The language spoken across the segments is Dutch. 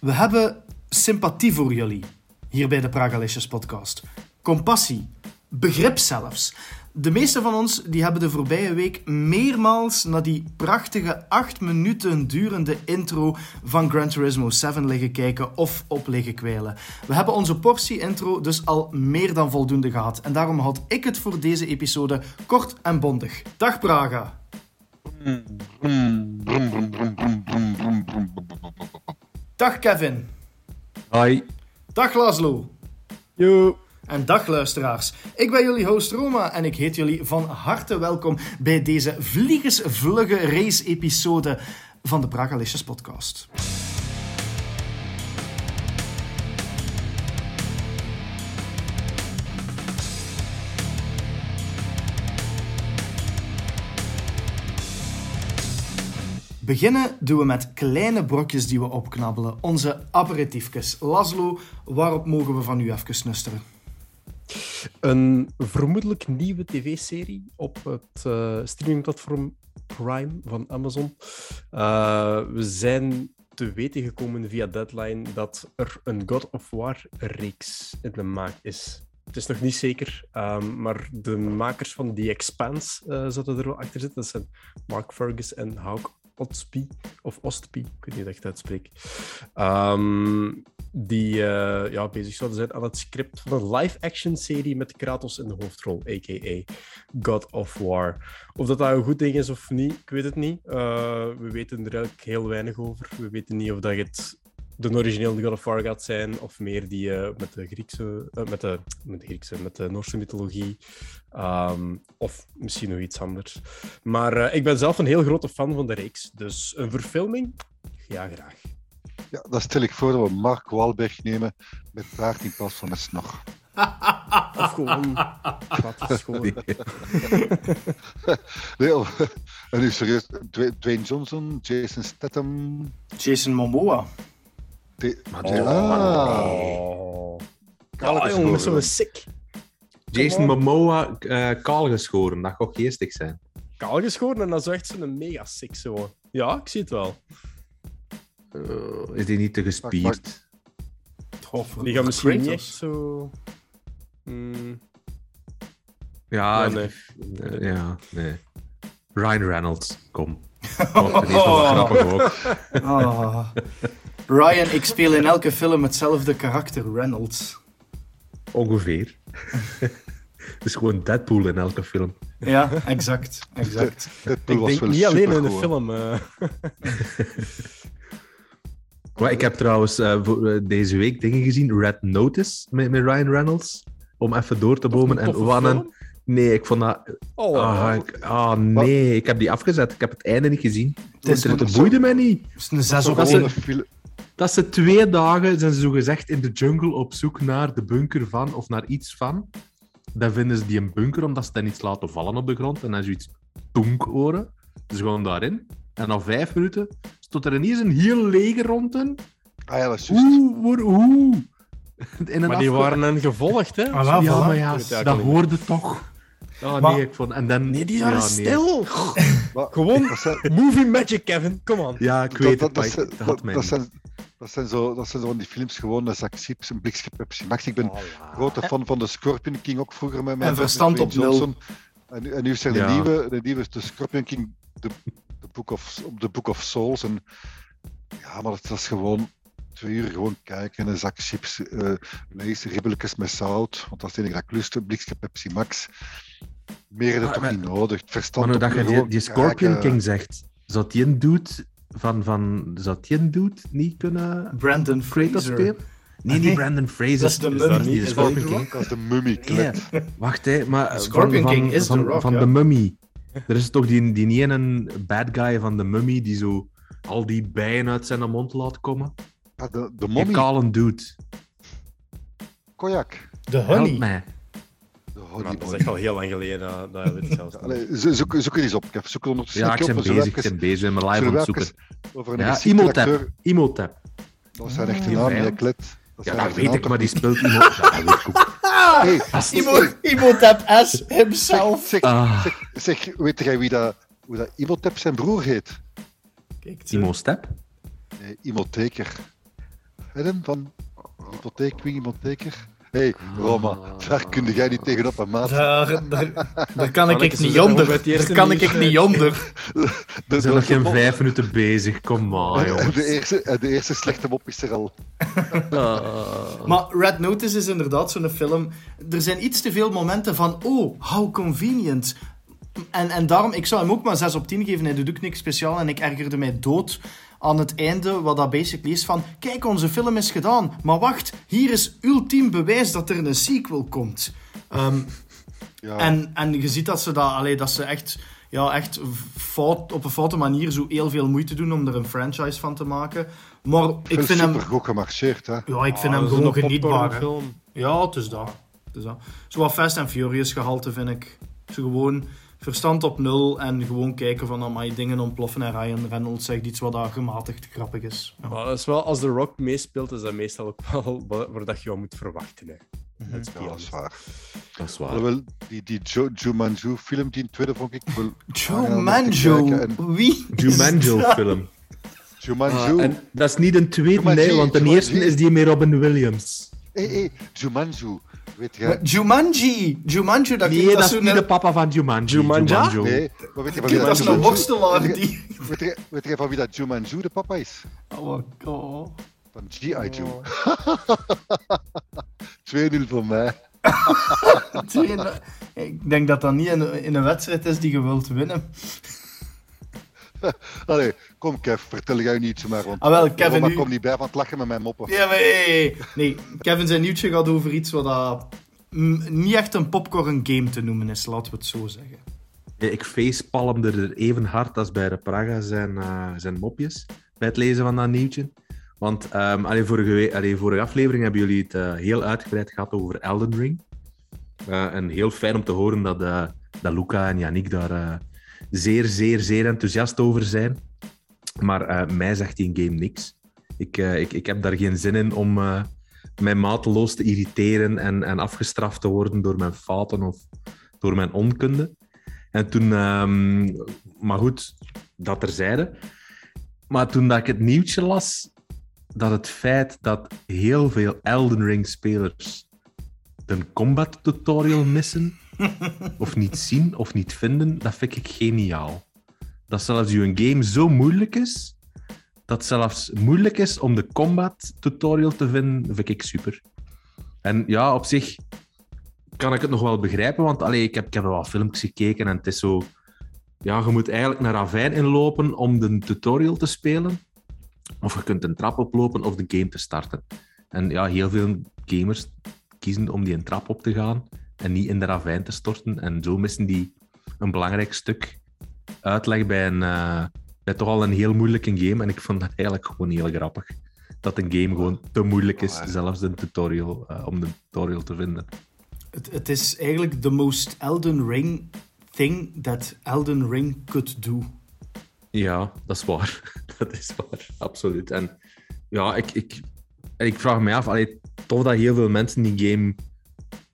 We hebben sympathie voor jullie, hier bij de Pragalicious podcast. Compassie, begrip zelfs. De meeste van ons die hebben de voorbije week meermaals naar die prachtige 8 minuten durende intro van Gran Turismo 7 liggen kijken of op liggen kwijlen. We hebben onze portie intro dus al meer dan voldoende gehad. En daarom had ik het voor deze episode kort en bondig. Dag Praga. Dag Kevin. Hoi. Dag Laszlo. Yo. En dag luisteraars. Ik ben jullie host Roma en ik heet jullie van harte welkom bij deze vliegensvlugge race-episode van de Pragalicious podcast. Beginnen doen we met kleine brokjes die we opknabbelen. Onze aperitiefjes. Laszlo, waarop mogen we van u even snusteren? Een vermoedelijk nieuwe tv-serie op het uh, streamingplatform Prime van Amazon. Uh, we zijn te weten gekomen via Deadline dat er een God of War-reeks in de maak is. Het is nog niet zeker, um, maar de makers van The Expanse uh, zouden er wel achter zitten. Dat zijn Mark Fergus en Hawk Ostby, of Ostby, ik weet niet hoe ik het uitspreek. Um, die uh, ja, bezig zouden zijn aan het script van een live-action serie met Kratos in de hoofdrol, a.k.a. God of War. Of dat dat een goed ding is of niet, ik weet het niet. Uh, we weten er eigenlijk heel weinig over. We weten niet of dat het de originele God of War gaat zijn, of meer die uh, met de Griekse, uh, met, de, met de Griekse, met de Noorse mythologie, um, of misschien nog iets anders. Maar uh, ik ben zelf een heel grote fan van de reeks, dus een verfilming, ja graag. Ja, dan stel ik voor dat we Mark Wahlberg nemen met paard in plaats van met snor. of gewoon wat gewoon. nee, en nu serieus, Dwayne Johnson, Jason Statham... Jason Momoa. De... Oh. Ah, jongen, met zo'n sick. Jason Momoa uh, kaal geschoren, dat gaat geestig zijn. Kaal geschoren en dan zo echt zo'n mega sick zo. Ja, ik zie het wel. Uh, is die niet te gespierd? Of, die gaat misschien niet echt zo... Mm. Ja, ja, nee. Uh, ja, nee. Ryan Reynolds, kom. Oh, die is wel grappig ook. Oh. Ryan, ik speel in elke film hetzelfde karakter, Reynolds. Ongeveer. Het is gewoon Deadpool in elke film. Ja, exact. exact. ik denk niet alleen in de film. Uh... maar ik heb trouwens uh, deze week dingen gezien. Red Notice met, met Ryan Reynolds. Om even door te bomen. En wat een... Nee, ik vond dat... Oh, oh, ik... oh nee, ik heb die afgezet. Ik heb het einde niet gezien. Het, is, het, het boeide mij niet. Het is een zes op dat, ze, dat ze twee dagen zijn ze zo gezegd in de jungle op zoek naar de bunker van, of naar iets van. Dan vinden ze die een bunker omdat ze dan iets laten vallen op de grond. En dan zoiets tonk horen. Dus gewoon daarin. En na vijf minuten stond er ineens een heel leger rond hen. Ah ja, dat is Oeh, oeh. Maar die waren hen gevolgd, hè? Voilà, ja, maar ja, dat hoorde toch. Oh, maar, nee, ik vond... En dan... Nee, die waren ja, stil. Nee. Gewoon movie magic, Kevin. Come on. Ja, ik weet dat, het, dat, dat, dat, dat zijn, dat zijn zo, dat zijn zo van die films, gewoon een zak chips, een blikje Pepsi Max. Ik ben voilà. grote fan van de Scorpion King, ook vroeger met mijn En verstand op nul. En, nu- en nu is er de Ja. nieuwe, de nieuwe de Scorpion King, de, de Book of, op de Book of Souls. En, ja, maar het was gewoon twee uur gewoon kijken, een zak chips, eh lees, ribbelletjes met zout, want dat is het enige dat ik lust, een blikje Pepsi Max. Meer is het Ah, toch maar- niet nodig. Het verstand Maar dat je die, die Scorpion kijken. King zegt, zou die een dude van, van... Zou die een dude niet kunnen Brandon Fraser. spelen? Nee, niet Brandon Fraser. Dat is de mummy. de Is dat Scorpion King. Dat is de Ja, klet. wacht, hè, maar Scorpion van, King van, is van, The Rock, van ja. de Mummy. Er is toch die, die ene bad guy van de Mummy die zo al die bijen uit zijn mond laat komen? Ja, de, de Die mommy, kale dude. Kojak. De Help Honey. mij. Maar honey dat is echt al heel lang geleden. Dat, dat weet ik zelfs niet. Allee, zo- zoek, zoek er eens op. Kev. Zoek er ondertussen Ja, ik ben bezig, ik ben bezig. Ik ben live aan het zoeken. Over een Ja, acteur. Imhotep. Dat zijn echte naam, nee, klet. Dat Ja, dat weet ik, maar die speelt. Ja, dat ik ook. Hey, Imo- Imhotep as himself. zeg, Ah. zeg, zeg, weet jij wie dat, hoe dat Imhotep zijn broer heet? Kijk, Timo Step? Nee, Imotheker. Eden van Hypotheek, Wing Hypotheker. Hé, hey, Roma, daar kun jij niet tegenop, een maat. Daar, daar, daar kan ik, ik niet onder. Daar kan ik, ik niet onder. We zijn nog geen vijf minuten bezig, kom maar, En jongens. de, eerste, de eerste slechte mop is er al. Ah. Maar Red Notice is inderdaad zo'n film. Er zijn iets te veel momenten van, oh, how convenient. En, en daarom, ik zou hem ook maar 6 op 10 geven. Hij doet ook niks speciaal en ik ergerde mij dood aan het einde, wat dat basically is van, kijk, onze film is gedaan. Maar wacht, hier is ultiem bewijs dat er een sequel komt. Ehm, Ja, en, en je ziet dat ze, dat, allee, dat ze echt, ja, echt fout, op een foute manier zo heel veel moeite doen om er een franchise van te maken. Maar ik vind hem, goed gemarcheerd, hè. ja, ik vind Ah, hem gewoon een genietbaar. popcornfilm. Ja, het is dat. Het is dat. Zo wat Fast and Furious gehalte vind ik. Zo gewoon verstand op nul en gewoon kijken van amai, dingen ontploffen en Ryan Reynolds zegt iets wat daar gematigd grappig is. Ja. Maar dat is wel, als The Rock meespeelt, is dat meestal ook wel wat waar dat je moet verwachten. Hè. Ja, dat is waar. Dat is waar. Alhoewel, die, die Jo- Jumanji film, die tweede vond ik wel... Kijken en- wie? dat? film. Jumanji, Ah, en dat is niet een tweede, Jumanji, nee, want de eerste is die met Robin Williams. hé, hé, Jumanji, weet je... Jumanji, Jumanji, dat Nee, dat is niet de papa van Jumanji. Jumanja? Jumanjo. Nee, maar weet je van wie dat als een Jumanji- worstelaar die... Weet je, weet je van wie dat Jumanji de papa is? Oh, oh. Van G.I. Joe. 2-0 voor mij. Ik denk dat dat niet in, in een wedstrijd is die je wilt winnen. Allee, kom Kev, vertel jij niet maar, want Ah wel, Kevin, Roma nu... komt niet bij van het lachen met mijn moppen. Ja, maar hey, Nee, Kevin zijn nieuwtje gaat over iets wat dat, mm, niet echt een popcorn game te noemen is, laten we het zo zeggen. Ik facepalmde er even hard als bij de Praga zijn, eh, zijn mopjes bij het lezen van dat nieuwtje. Want ehm, allee, vorige, we- allee, vorige aflevering hebben jullie het eh, heel uitgebreid gehad over Elden Ring. Eh, en heel fijn om te horen dat, eh, dat Luca en Yannick daar eh, zeer, zeer, zeer enthousiast over zijn. Maar eh, mij zegt die game niks. Ik, eh, ik, ik heb daar geen zin in om eh, mij mateloos te irriteren en, en afgestraft te worden door mijn fouten of door mijn onkunde. En toen, ehm, maar goed, dat terzijde. Maar toen dat ik het nieuwtje las, dat het feit dat heel veel Elden Ring-spelers de combat tutorial missen, of niet zien of niet vinden, dat vind ik geniaal. Dat zelfs uw game zo moeilijk is, dat zelfs moeilijk is om de combat tutorial te vinden, vind ik super. En ja, op zich kan ik het nog wel begrijpen, want allee, ik, heb, ik heb wel filmpjes gekeken en het is zo... Ja, je moet eigenlijk naar ravijn inlopen om de tutorial te spelen. Of je kunt een trap oplopen of de game te starten. En ja, heel veel gamers kiezen om die een trap op te gaan en niet in de ravijn te storten. En zo missen die een belangrijk stuk uitleg bij, een, eh, bij toch al een heel moeilijke game. En ik vond dat eigenlijk gewoon heel grappig. Dat een game gewoon te moeilijk is, zelfs de tutorial, eh, om de tutorial te vinden. Het, het is eigenlijk the most Elden Ring thing that Elden Ring could do. Ja, dat is waar. Dat is waar, absoluut. En ja, ik, ik, en ik vraag me af, allee, tof dat heel veel mensen die game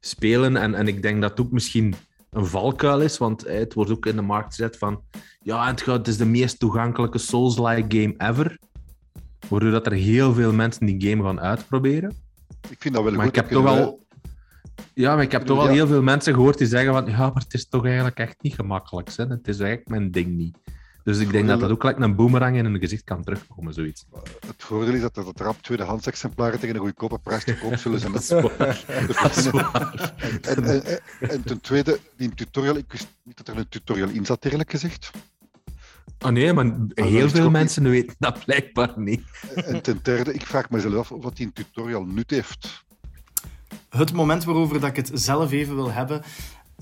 spelen. En, en ik denk dat het ook misschien een valkuil is, want het wordt ook in de markt gezet van ja, het, gaat, het is de meest toegankelijke Souls-like game ever. Waardoor dat er heel veel mensen die game gaan uitproberen. Ik vind dat wel Maar goed. ik heb toch al... Ja, maar ik heb toch al Ja. heel veel mensen gehoord die zeggen van ja, maar het is toch eigenlijk echt niet gemakkelijk. Hè? Het is eigenlijk mijn ding niet. Dus ik denk dat dat ook gelijk een boemerang in een gezicht kan terugkomen, zoiets. wij- Het voordeel is dat er dat rap tweedehands exemplaren tegen een goedkope prijs te koop zullen zijn. Dat is waar. Dat is waar. En, en, en, en ten tweede, die tutorial, ik wist niet dat er een tutorial in zat, eerlijk gezegd. Oh nee, maar dat heel veel mensen weten dat blijkbaar niet. En ten derde, ik vraag mezelf af dat die tutorial nut heeft. Het moment waarover dat ik het zelf even wil hebben,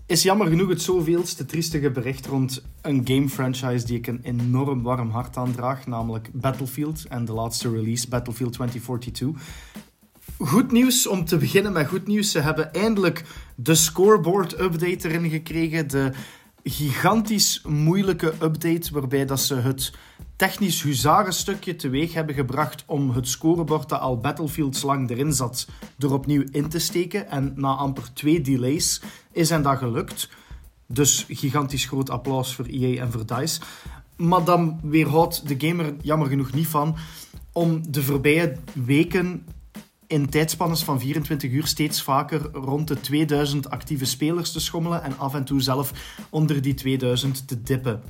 is jammer genoeg het zoveelste triestige bericht rond een game franchise die ik een enorm warm hart aandraag, namelijk Battlefield en de laatste release, Battlefield 2042. Goed nieuws, om te beginnen met goed nieuws. Ze hebben eindelijk de scoreboard update erin gekregen. De gigantisch moeilijke update waarbij dat ze het technisch huzarenstukje teweeg hebben gebracht om het scorebord dat al Battlefields lang erin zat, er opnieuw in te steken. En na amper twee delays is hen dat gelukt. Dus gigantisch groot applaus voor EA en voor DICE. Maar dan weerhoudt de gamer jammer genoeg niet van om de voorbije weken in tijdspannes van 24 uur steeds vaker rond de 2000 actieve spelers te schommelen en af en toe zelf onder die 2000 te dippen.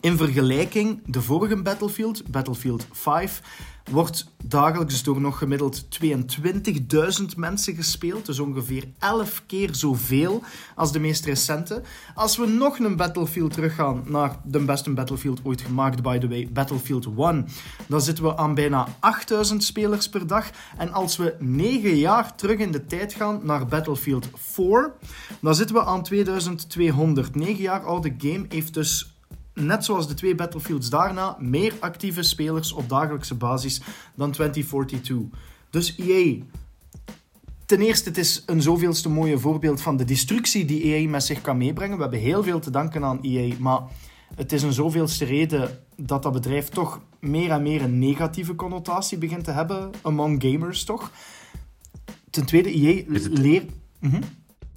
In vergelijking, de vorige Battlefield, Battlefield 5, wordt dagelijks door nog gemiddeld 22.000 mensen gespeeld. Dus ongeveer 11 keer zoveel als de meest recente. Als we nog een Battlefield teruggaan naar de beste Battlefield ooit gemaakt, by the way, Battlefield 1, dan zitten we aan bijna 8000 spelers per dag. En als we 9 jaar terug in de tijd gaan naar Battlefield 4, dan zitten we aan 2200. 9 jaar oude game heeft dus net zoals de twee Battlefields daarna, meer actieve spelers op dagelijkse basis dan 2042. Dus EA. Ten eerste, het is een zoveelste mooie voorbeeld van de destructie die EA met zich kan meebrengen. We hebben heel veel te danken aan EA, maar het is een zoveelste reden dat dat bedrijf toch meer en meer een negatieve connotatie begint te hebben among gamers, toch? Ten tweede, EA leert... Mhm.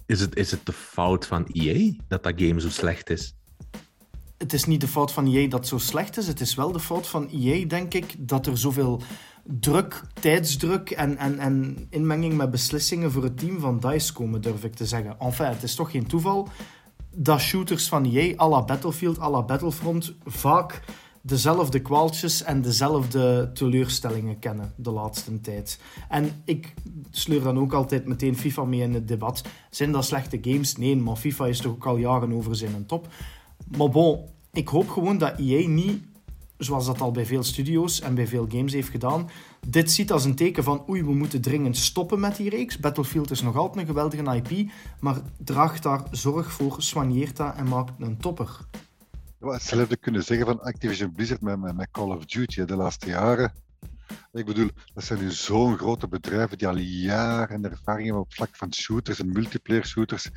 Is, het, is het de fout van EA dat dat game zo slecht is? Het is niet de fout van EA dat het zo slecht is. Het is wel de fout van EA, denk ik, dat er zoveel druk, tijdsdruk en, en, en inmenging met beslissingen voor het team van DICE komen, durf ik te zeggen. Enfin, het is toch geen toeval dat shooters van EA, à la Battlefield, à la Battlefront, vaak dezelfde kwaaltjes en dezelfde teleurstellingen kennen de laatste tijd. En ik sleur dan ook altijd meteen FIFA mee in het debat. Zijn dat slechte games? Nee, maar FIFA is toch ook al jaren over zijn top. Maar bon, ik hoop gewoon dat EA niet, zoals dat al bij veel studio's en bij veel games heeft gedaan, dit ziet als een teken van oei, we moeten dringend stoppen met die reeks. Battlefield is nog altijd een geweldige IP, maar draag daar zorg voor, soigneert dat en maakt een topper. Ja, hetzelfde kunnen zeggen van Activision Blizzard met, met, Call of Duty de laatste jaren. Ik bedoel, dat zijn nu zo'n grote bedrijven die al jaren ervaring hebben op vlak van shooters en multiplayer shooters.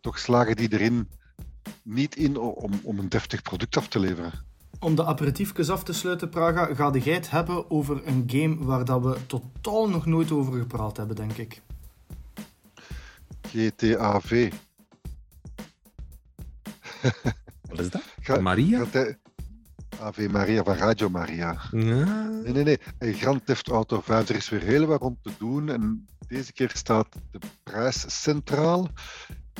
Toch slagen die erin niet in om, om een deftig product af te leveren. Om de aperitiefjes af te sluiten, Praga, ga jij het hebben over een game waar dat we totaal nog nooit over gepraat hebben, denk ik. GTAV. Wat is dat? Ga, Maria? AV Maria van Radio Maria. Ja. Nee, nee, nee. Grand Theft Auto 5, er is weer heel wat om te doen. En deze keer staat de prijs centraal.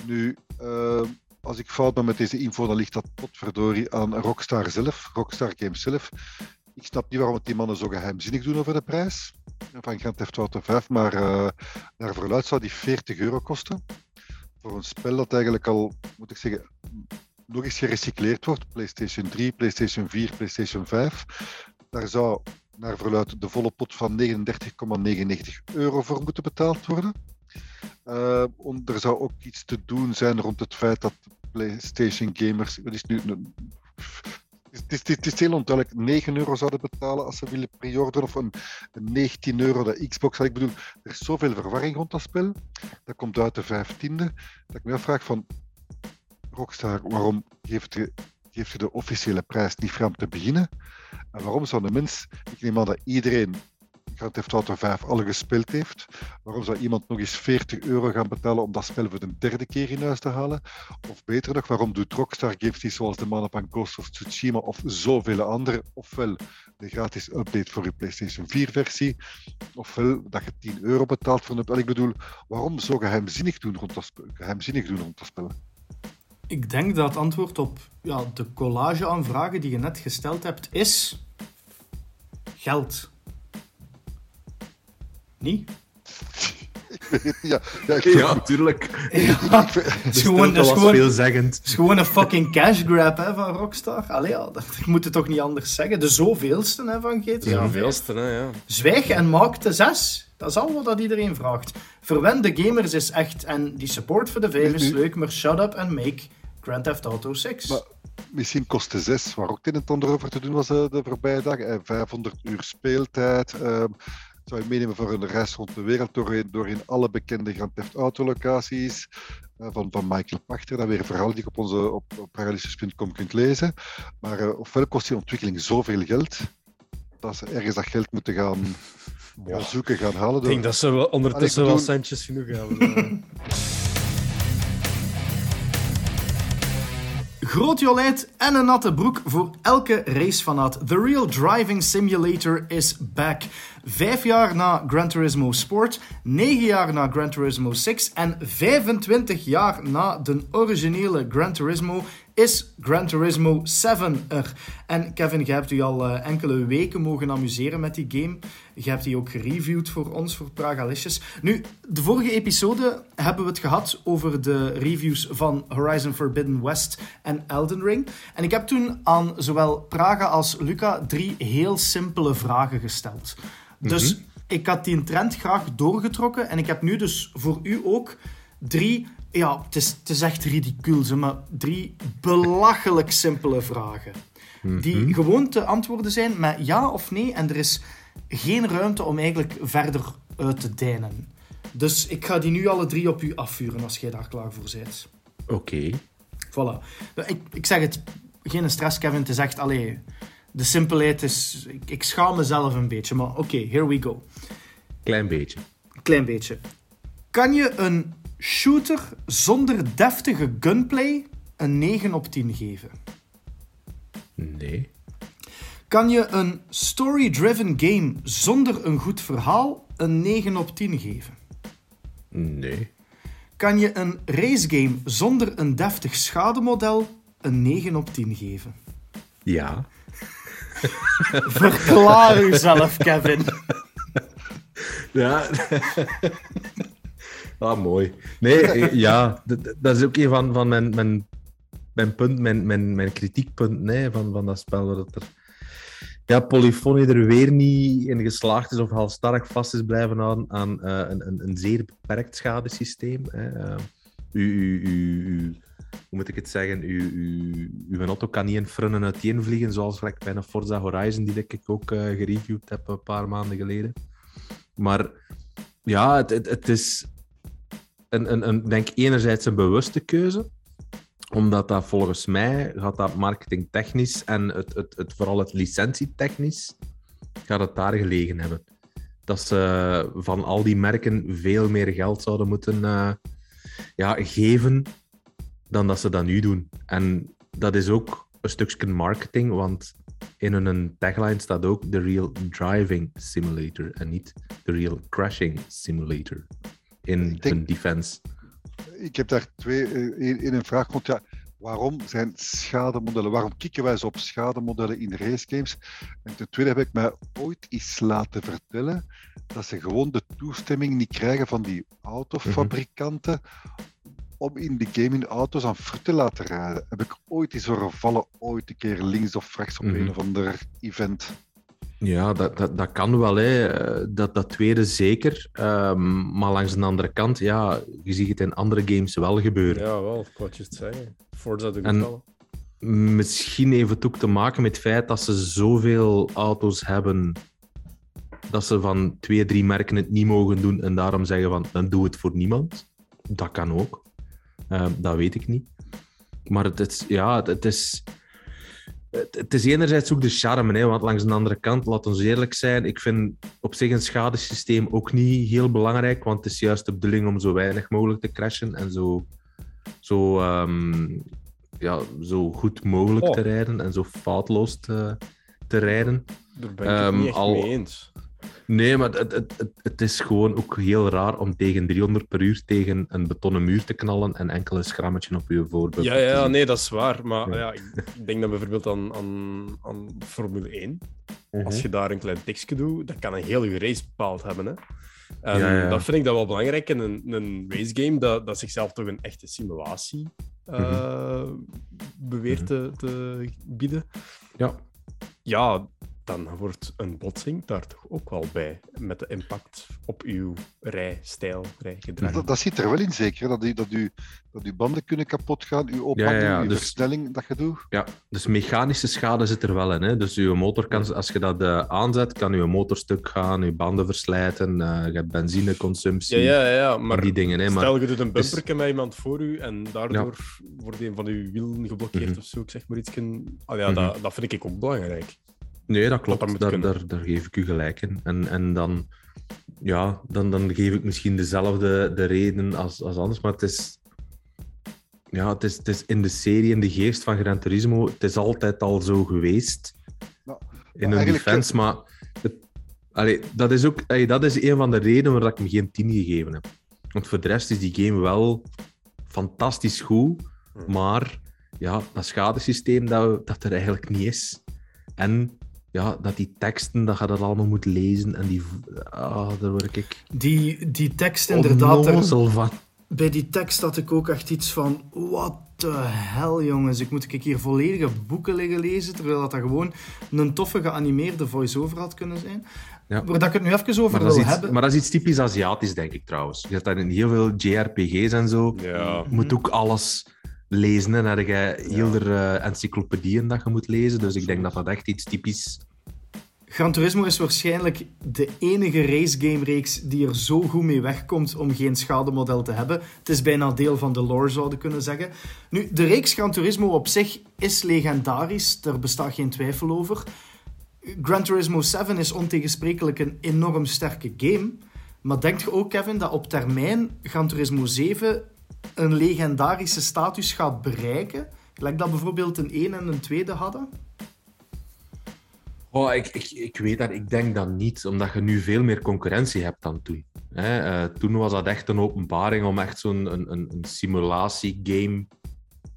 Nu, uh, als ik fout ben met deze info, dan ligt dat potverdorie aan Rockstar zelf, Rockstar Games zelf. Ik snap niet waarom het die mannen zo geheimzinnig doen over de prijs van Grand Theft Auto 5, maar uh, naar verluid zou die 40 euro kosten. Voor een spel dat eigenlijk al, moet ik zeggen, nog eens gerecycleerd wordt. PlayStation 3, PlayStation 4, PlayStation 5. Daar zou naar verluid de volle pot van 39,99 euro voor moeten betaald worden. Uh, er zou ook iets te doen zijn rond het feit dat PlayStation gamers. Het is nu. Het is, het is, heel onduidelijk. 9 euro zouden betalen als ze willen pre-orderen. Of een, een 19 euro de Xbox. Ik bedoel, er is zoveel verwarring rond dat spel. Dat komt uit de 15e. Dat ik me afvraag van. Rockstar, waarom geeft je, je de officiële prijs niet vrij om te beginnen? En waarom zou de mens. Ik neem aan dat iedereen Grand Theft Auto 5 al gespeeld heeft, waarom zou iemand nog eens 40 euro gaan betalen om dat spel voor de derde keer in huis te halen? Of beter nog, waarom doet Rockstar Games niet zoals de mannen van Ghost of Tsushima of zoveel andere, ofwel de gratis update voor je PlayStation 4-versie, ofwel dat je 10 euro betaalt voor een... Ik bedoel, waarom zo geheimzinnig doen rond dat, geheimzinnig doen rond dat spel? Ik denk dat het antwoord op ja, de collage aan vragen die je net gesteld hebt is geld. Niet? ja, ja, ja, natuurlijk. Ja, het is gewoon, is gewoon, veelzeggend. is gewoon een fucking cash grab hè, van Rockstar. Allee, ja, dat, ik moet het toch niet anders zeggen. De zoveelste hè, van GTA. De zoveelste, hè, ja. Zwijg en maak de zes. Dat is al wat iedereen vraagt. Verwend de gamers is echt. En die support voor de vijf is leuk, maar shut up and make Grand Theft Auto 6. Maar misschien kost de 6, waar ook het een en ander over te doen was uh, de voorbije dagen. 500 uur speeltijd. Uh, zou je meenemen voor een reis rond de wereld doorheen, doorheen alle bekende Grand Theft Auto locaties. Uh, van, van Michael Pachter, dat weer een verhaal die je op, onze, op, op kunt lezen. Maar uh, ofwel kost die ontwikkeling zoveel geld, dat ze ergens dat geld moeten gaan, gaan zoeken, gaan halen. Ik denk dat ze wel ondertussen wel centjes genoeg hebben. groot jolijt en een natte broek voor elke racefanaat. The Real Driving Simulator is back. Vijf jaar na Gran Turismo Sport, negen jaar na Gran Turismo 6 en 25 jaar na de originele Gran Turismo is Gran Turismo 7 er. En Kevin, je hebt u al eh, enkele weken mogen amuseren met die game. Je hebt die ook gereviewd voor ons, voor Pragalicious. Nu, de vorige episode hebben we het gehad over de reviews van Horizon Forbidden West en Elden Ring. En ik heb toen aan zowel Praga als Luca drie heel simpele vragen gesteld. Dus ik had die trend graag doorgetrokken en ik heb nu dus voor u ook drie ja, het is, het is echt ridicuul, zeg maar drie belachelijk simpele vragen. Die gewoon te antwoorden zijn met ja of nee. En er is geen ruimte om eigenlijk verder uit te deinen. Dus ik ga die nu alle drie op u afvuren als jij daar klaar voor bent. Oké. Voilà. Ik, ik zeg het, geen stress, Kevin. Het is echt, allee, de simpelheid is... Ik, ik schaam mezelf een beetje, maar oké, here we go. Klein beetje. Klein beetje. Kan je een shooter zonder deftige gunplay een 9 op 10 geven? Nee. Kan je een story-driven game zonder een goed verhaal een 9 op 10 geven? Nee. Kan je een racegame zonder een deftig schademodel een 9 op 10 geven? Ja. Verklaar uzelf, Kevin. Ja. ah, mooi. Nee, eh, ja, dat is ook een van, van mijn, mijn, mijn punt, mijn, mijn, mijn kritiekpunt nee, van, van dat spel. Dat er, ja, Polyphony er weer niet in geslaagd is of halstarrig vast is blijven houden aan eh, een, een, een zeer beperkt schadesysteem. Hè. Eh, u, u, u, hoe moet ik het zeggen? U, u, uw auto kan niet in frunnen uiteenvliegen, zoals gelijk bij een Forza Horizon, die ik ook gereviewd heb een paar maanden geleden. Maar ja, het, het, het is een, een, een, denk enerzijds een bewuste keuze, omdat dat volgens mij gaat dat marketingtechnisch en het, het, het, vooral het licentietechnisch gaat het daar gelegen hebben. Dat ze van al die merken veel meer geld zouden moeten eh, ja, geven dan dat ze dat nu doen. En dat is ook een stukje marketing, want in hun tagline staat ook The Real Driving Simulator en niet The Real Crashing Simulator in denk- hun defense. Ik heb daar twee eh, in, in een vraag. Want ja, waarom zijn schademodellen? Waarom kikken wij zo op schademodellen in racegames? En ten tweede heb ik mij ooit eens laten vertellen dat ze gewoon de toestemming niet krijgen van die autofabrikanten om in de game in auto's aan fruit te laten rijden. Heb ik ooit eens horen vallen, ooit een keer links of rechts op Mhm. een of ander event. Ja, dat, dat, dat kan wel. Hè. Eh, Dat, dat tweede zeker. Ehm, maar langs de andere kant, ja, je ziet het in andere games wel gebeuren. Ja, wel, ik wou het zeggen. Forza doet het wel. Misschien heeft het ook te maken met het feit dat ze zoveel auto's hebben dat ze van twee, drie merken het niet mogen doen en daarom zeggen van dan doe het voor niemand. Dat kan ook. Ehm, dat weet ik niet. Maar het is, ja, het is, het, is enerzijds ook de charme, hè, want langs de andere kant, laat ons eerlijk zijn, ik vind op zich een schadesysteem ook niet heel belangrijk, want het is juist de bedoeling om zo weinig mogelijk te crashen en zo, zo, ehm, ja, zo goed mogelijk Oh. te rijden en zo foutloos te, te rijden. Daar ben ik het Ehm, niet echt al- mee eens. Nee, maar het, het, het, het is gewoon ook heel raar om tegen 300 per uur tegen een betonnen muur te knallen en enkel een schrammetje op je voorbeeld. Ja, ja, nee, dat is waar. Maar Ja. ja. ik, ik denk dan bijvoorbeeld aan, aan, aan Formule 1. Mhm. Als je daar een klein tekstje doet, dat kan een heel je race bepaald hebben. Hè? En Ja, ja. dat vind ik dat wel belangrijk in een, een racegame, dat, dat zichzelf toch een echte simulatie eh, beweert te, te bieden. Ja. Ja, dan wordt een botsing daar toch ook wel bij, met de impact op uw rijstijl, rijgedrag. Dat, dat zit er wel in, zeker. Dat, u, dat, u, dat uw banden kunnen kapot gaan, uw ophanging, ja, uw dus- versnelling dat je doet. Ja, dus mechanische schade zit er wel in. Hè? Dus je motor kan, als je dat eh, aanzet, kan je motor stuk gaan, je banden verslijten, eh, je hebt benzineconsumptie, Ja, ja, ja, maar die dingen. Hè? Maar, Stel, je doet een dus- bumperke met iemand voor u en daardoor wordt een van uw wielen geblokkeerd Mhm. of zo, ik zeg maar iets. Ah, ja, Mhm. dat, dat vind ik ook belangrijk. Nee, dat dat klopt. daar, daar, daar geef ik u gelijk in. En, en dan, ja, dan, dan geef ik misschien dezelfde de reden als, als anders, maar het is... ja, het is, het is in de serie, in de geest van Gran Turismo, het is altijd al zo geweest. Nou, in een defense, maar het, allee, dat, is ook, allee, dat is een van de redenen waarom ik hem geen 10 gegeven heb. Want voor de rest is die game wel fantastisch goed, maar ja, dat schadesysteem dat, dat er eigenlijk niet is. En ja, dat die teksten, dat je dat allemaal moet lezen en die... Ah, daar word ik Die, die tekst inderdaad, er- van. bij die tekst had ik ook echt iets van, what the hell jongens, ik moet ik hier volledige boeken liggen lezen, terwijl dat, dat gewoon een toffe geanimeerde voice-over had kunnen zijn. Ja. Waar dat ik het nu even over Maar dat, wil is iets, hebben. maar dat is iets typisch Aziatisch, denk ik trouwens. Je hebt daar in heel veel JRPG's en zo. Ja. Je moet ook alles lezen. En dan heb je heel eh, encyclopedieën dat je moet lezen. Dus ik denk dat dat echt iets typisch... Gran Turismo is waarschijnlijk de enige racegame-reeks die er zo goed mee wegkomt om geen schademodel te hebben. Het is bijna deel van de lore, zouden we kunnen zeggen. Nu, de reeks Gran Turismo op zich is legendarisch, daar bestaat geen twijfel over. Gran Turismo 7 is ontegensprekelijk een enorm sterke game. Maar denkt je ook, Kevin, dat op termijn Gran Turismo 7 een legendarische status gaat bereiken? Gelijk dat bijvoorbeeld een 1 en een 2 hadden? Oh, ik, ik, ik weet dat, ik denk dat niet, omdat je nu veel meer concurrentie hebt dan toen. Hè? eh, toen was dat echt een openbaring om echt zo'n een, een, een simulatiegame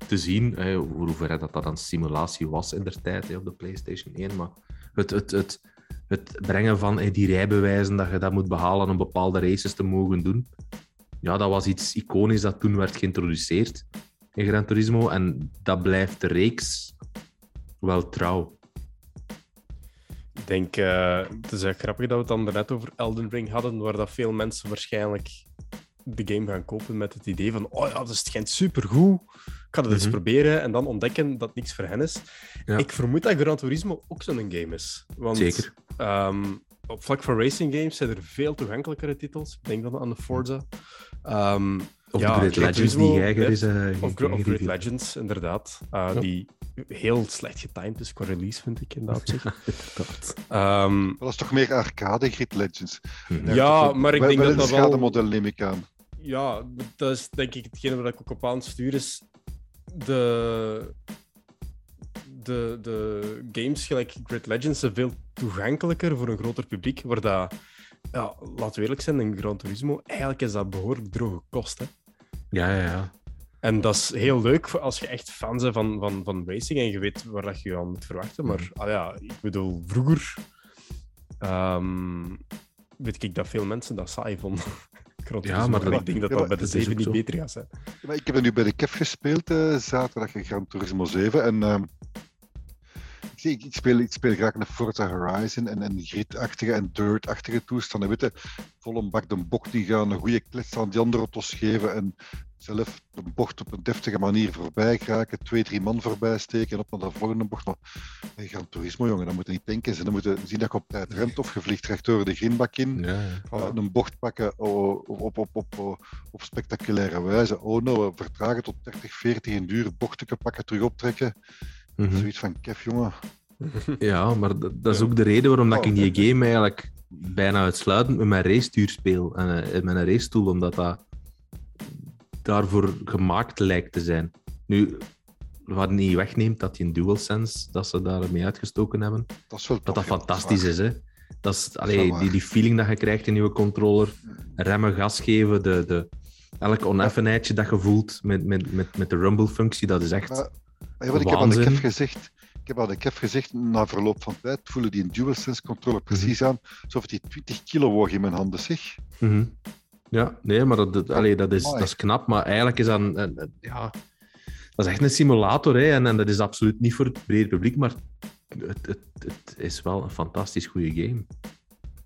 te zien. Hè? Voor hoever dat dat een simulatie was in der tijd hè, op de PlayStation 1. Maar het, het, het, het brengen van hè, die rijbewijzen, dat je dat moet behalen om bepaalde races te mogen doen. Ja, dat was iets iconisch dat toen werd geïntroduceerd in Gran Turismo. En dat blijft de reeks wel trouw. Ik denk, eh, het is echt grappig dat we het dan net over Elden Ring hadden, waar dat veel mensen waarschijnlijk de game gaan kopen met het idee van oh ja, dat is schijnt supergoed, ik ga het eens Mhm. proberen en dan ontdekken dat niks voor hen is. Ja. Ik vermoed dat Gran Turismo ook zo'n game is. Want, Zeker. ehm, op vlak van racing games zijn er veel toegankelijkere titels. Ik denk dan aan de Forza. Ehm, Of ja, de Great Legends die hè, is. eh, Of, Great die- Legends, inderdaad. Uh, Ja. Die heel slecht getimed is qua release, vind ik in dat opzicht. Ehm, dat is toch meer arcade, Grid Legends? Mhm. Ja, maar ik denk wel dat een dat wel- schademodel neem ik aan. ja, dat is denk ik hetgene waar ik ook op aanstuur is de, de, de games gelijk Great Legends zijn veel toegankelijker voor een groter publiek, waar dat, ja, laten we eerlijk zijn, in Gran Turismo, eigenlijk is dat behoorlijk droge kost. Hè? Ja, ja, ja. En dat is heel leuk voor als je echt fan bent van, van, van racing en je weet waar dat je je aan moet verwachten. Maar ah ja, ik bedoel, vroeger ehm, weet ik dat veel mensen dat saai vonden. Turismo. maar ik denk dat ja, dat maar bij de dat is 7 ook niet beter gaat zijn. Ja, maar ik heb er nu bij de KEF gespeeld, eh, zaterdag in Gran Turismo 7. En ehm, ik, ik, speel, ik speel graag een Forza Horizon en een grid-achtige en dirt-achtige toestanden. Weet je, vol een bak de bocht die gaan, een goede klets aan die andere auto's geven en zelf de bocht op een deftige manier voorbij geraken, twee, drie man voorbij steken en op naar de volgende bocht. Maar bij Gran Turismo, jongen, dan moet je niet denken. Ze dan moeten zien dat je op tijd remt of je vliegt recht door de greenbak in. ja, ja. Uh, een bocht pakken oh, op, op, op, op, op, op spectaculaire wijze. Oh nou, we vertragen tot 30, 40 in duur, bochten pakken, terug optrekken. Mhm. Zoiets van, kef jongen. Ja, maar dat, dat is ook de reden waarom dat ik in die game eigenlijk bijna uitsluitend met mijn racestuur speel. En eh, met een racestoel, omdat dat daarvoor gemaakt lijkt te zijn. Nu, wat niet wegneemt dat die een DualSense, dat ze daarmee uitgestoken hebben, Dat is wel dat dat tof, ja, fantastisch is. Hè? Dat is, allee, die, die feeling dat je krijgt in je controller, remmen, gas geven, de, de, elk oneffenheidje dat je voelt met, met, met, met de rumble-functie, dat is echt... Maar, ja, ik heb aan de kef gezegd, ik heb aan de kef gezegd, na verloop van tijd voelen die een DualSense controller precies Mhm. aan, alsof die 20 kilo woog in mijn handen, zeg. Mhm. Ja, nee, maar dat, dat, allee, dat, is, dat is knap. Maar eigenlijk is dat een, een- een- ja, dat is echt een simulator. Hè, en, en dat is absoluut niet voor het brede publiek, maar het, het, het is wel een fantastisch goede game.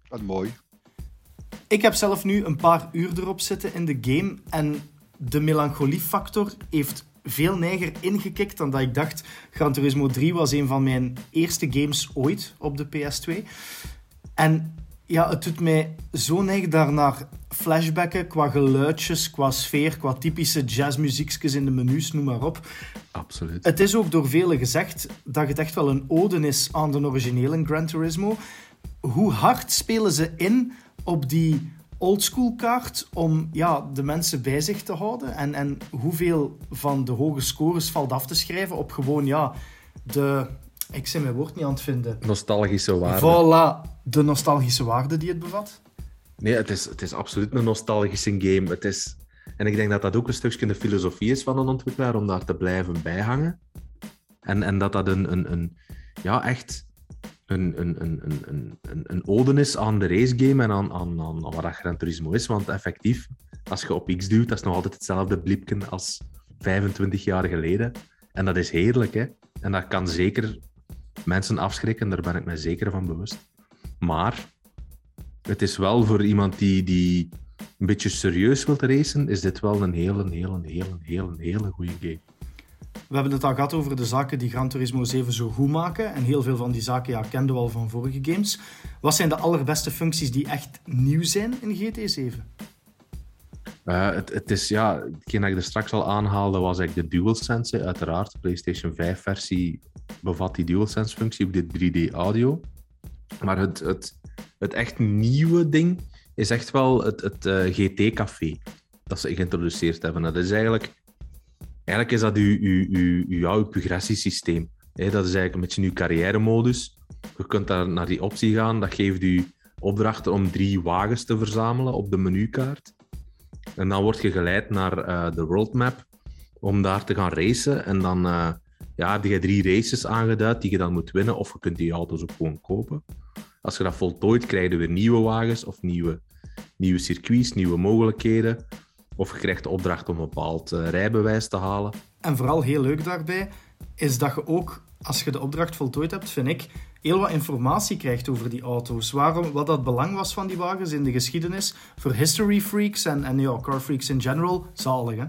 En mooi. Ik heb zelf nu een paar uur erop zitten in de game en de melancoliefactor heeft veel neiger ingekikt dan dat ik dacht. Gran Turismo 3 was een van mijn eerste games ooit op de PS2. En ja, het doet mij zo neig daarnaar flashbacken qua geluidjes, qua sfeer, qua typische jazzmuziekjes in de menus, noem maar op. Absoluut. Het is ook door velen gezegd dat het echt wel een ode is aan de originele Gran Turismo. Hoe hard spelen ze in op die oldschool kaart om ja, de mensen bij zich te houden? En, en hoeveel van de hoge scores valt af te schrijven op gewoon ja, de... Ik ben mijn woord niet aan het vinden. Nostalgische waarde. Voilà, de nostalgische waarde die het bevat. Nee, het is, het is absoluut een nostalgische game. Het is... En ik denk dat dat ook een stukje de filosofie is van een ontwikkelaar om daar te blijven bijhangen. En, en dat dat een, een, een ja, echt een, een, ode is aan de racegame en aan, aan, aan, wat Gran Turismo is. Want effectief, als je op X duwt, dat is nog altijd hetzelfde blipken als 25 jaar geleden. En dat is heerlijk, hè. En dat kan zeker mensen afschrikken, daar ben ik me zeker van bewust. Maar het is wel voor iemand die, die een beetje serieus wilt racen, is dit wel een hele, hele, hele, hele, hele goede game. We hebben het al gehad over de zaken die Gran Turismo 7 zo goed maken. En heel veel van die zaken ja, kenden we al van vorige games. Wat zijn de allerbeste functies die echt nieuw zijn in GT 7? Uh, het, het, is, ja, hetgeen dat ik er straks al aanhaalde, was eigenlijk de DualSense. Uiteraard, de PlayStation 5-versie bevat die DualSense-functie op dit 3D-audio. Maar het, het, het echt nieuwe ding is echt wel het, het uh, GT-café dat ze geïntroduceerd hebben. Dat is eigenlijk eigenlijk is dat uw, uw, uw, uw, progressiesysteem. dat is eigenlijk een beetje uw carrière-modus. Je kunt daar naar die optie gaan. Dat geeft u opdrachten om drie wagens te verzamelen op de menukaart. En dan word je geleid naar uh, de worldmap om daar te gaan racen. En dan uh, ja, heb je drie races aangeduid die je dan moet winnen. Of je kunt die auto's ook gewoon kopen. Als je dat voltooit, krijg je weer nieuwe wagens of nieuwe, nieuwe circuits, nieuwe mogelijkheden. Of je krijgt de opdracht om een bepaald uh, rijbewijs te halen. En vooral heel leuk daarbij is dat je ook, als je de opdracht voltooid hebt, vind ik, heel wat informatie krijgt over die auto's. Waarom, wat dat belang was van die wagens in de geschiedenis voor history freaks en, en ja, car freaks in general, zalig hè?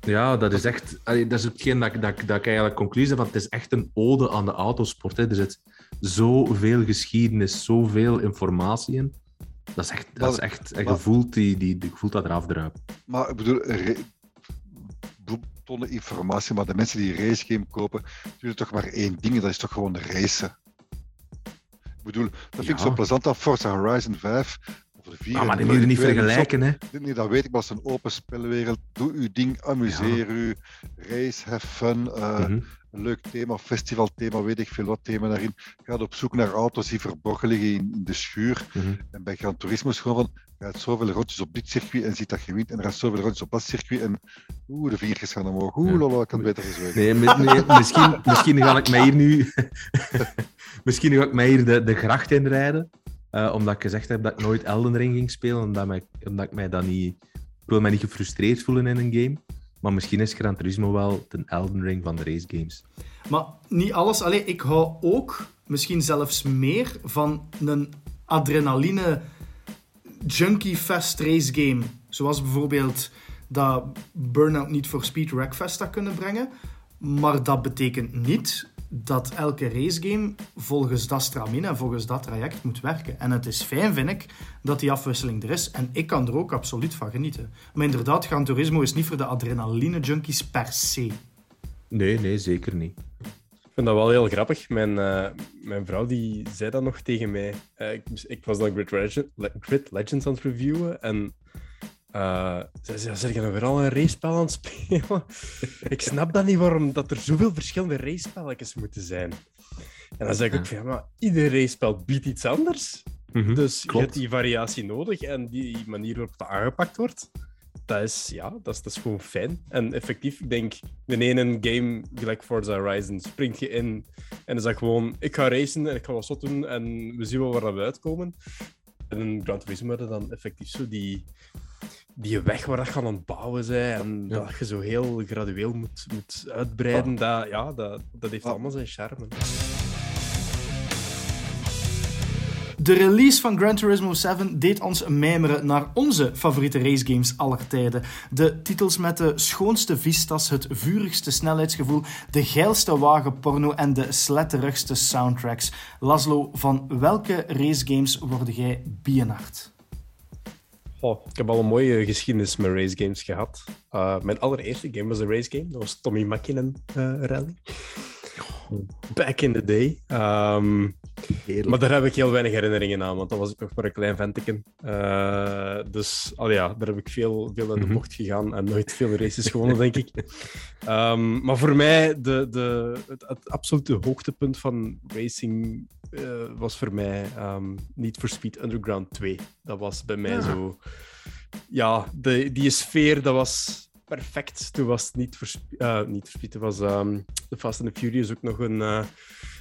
Ja, dat is echt... Dat is hetgeen dat, dat, dat ik eigenlijk conclusie van. Het is echt een ode aan de autosport. Hè. Er zit zoveel geschiedenis, zoveel informatie in. Dat is echt, dat is echt en je, voelt die, die, je voelt dat eraf druipen. Maar ik bedoel, tonnen informatie, maar de mensen die een racegame kopen, doen toch maar één ding, dat is toch gewoon racen. Ik bedoel, dat vind ik zo plezant aan Forza Horizon 5. Of de 4 ah, maar die moet je niet vergelijken, hè? Nee, dat weet ik, maar het is een open spelwereld. Doe uw ding, amuseer ja. u, race, have fun. Uh, mm -hmm een leuk thema, festivalthema, weet ik veel wat thema daarin. Gaat op zoek naar auto's die verborgen liggen in, de schuur. Mm -hmm. En bij Gran Turismo is gewoon van, gaat zoveel rondjes op dit circuit en ziet dat je wint. En er gaat zoveel rondjes op dat circuit en oeh, de vingertjes gaan omhoog. Oeh, ja. lala, ik kan beter gezwegen. Nee, nee, misschien, misschien ga ik mij hier nu... misschien ga ik mij hier de, de gracht inrijden. Uh, omdat ik gezegd heb dat ik nooit Elden Ring ging spelen. Omdat, mij, omdat ik mij dan niet... Ik wil mij niet gefrustreerd voelen in een game. Maar misschien is Gran Turismo wel de Elden Ring van de race games. Maar niet alles. Allee, ik hou ook misschien zelfs meer van een adrenaline junkie fest race game. Zoals bijvoorbeeld dat Burnout niet voor Speed Rackfest dat kunnen brengen. Maar dat betekent niet dat elke racegame volgens dat stramien en volgens dat traject moet werken. En het is fijn, vind ik, dat die afwisseling er is. En ik kan er ook absoluut van genieten. Maar inderdaad, Gran Turismo is niet voor de adrenaline-junkies per se. Nee, nee, zeker niet. Ik vind dat wel heel grappig. Mijn, uh, mijn vrouw die zei dat nog tegen mij. Uh, ik, ik, was dan Grid, Legend, Grid Legends aan het reviewen en uh, ze zei, zeg je nou weer al een racepel aan het spelen? ik snap dat niet waarom dat er zoveel verschillende racepelletjes moeten zijn. En dan zeg ik ook van, ja, maar ieder racepel biedt iets anders. Mm -hmm, dus klopt. je hebt die variatie nodig en die manier waarop dat aangepakt wordt, dat is, ja, dat is, dat is gewoon fijn. En effectief, ik denk, in een game gelijk Forza Horizon spring je in en is dat gewoon, ik ga racen en ik ga wat zot doen en we zien wel waar we uitkomen. En in Gran Turismo dan effectief zo die, die weg waar dat gaan aan het bouwen zijn en ja. dat je zo heel gradueel moet, moet uitbreiden, ja. Dat, ja, dat, dat heeft allemaal zijn charme. De release van Gran Turismo 7 deed ons mijmeren naar onze favoriete racegames aller tijden. De titels met de schoonste vistas, het vurigste snelheidsgevoel, de geilste wagenporno en de sletterigste soundtracks. Laszlo, van welke racegames word jij bienhard? Oh, ik heb al een mooie geschiedenis met race games gehad. Uh, mijn allereerste game was een race game. Dat was Tommy Mäkinen uh, Rally. Back in the day. Um, Heerlijk. Maar daar heb ik heel weinig herinneringen aan, want dat was ik nog maar een klein venteken. Eh, dus al ja, daar heb ik veel, veel de Mhm. bocht gegaan en nooit veel races gewonnen, denk ik. Ehm, maar voor mij, de, de, het, het absolute hoogtepunt van racing eh, was voor mij ehm Need for Speed Underground 2. Dat was bij mij Ja. zo... Ja, de, die sfeer, dat was perfect. Toen was het niet voor, niet voor Speed, het was ehm The Fast and the Furious ook nog een... eh,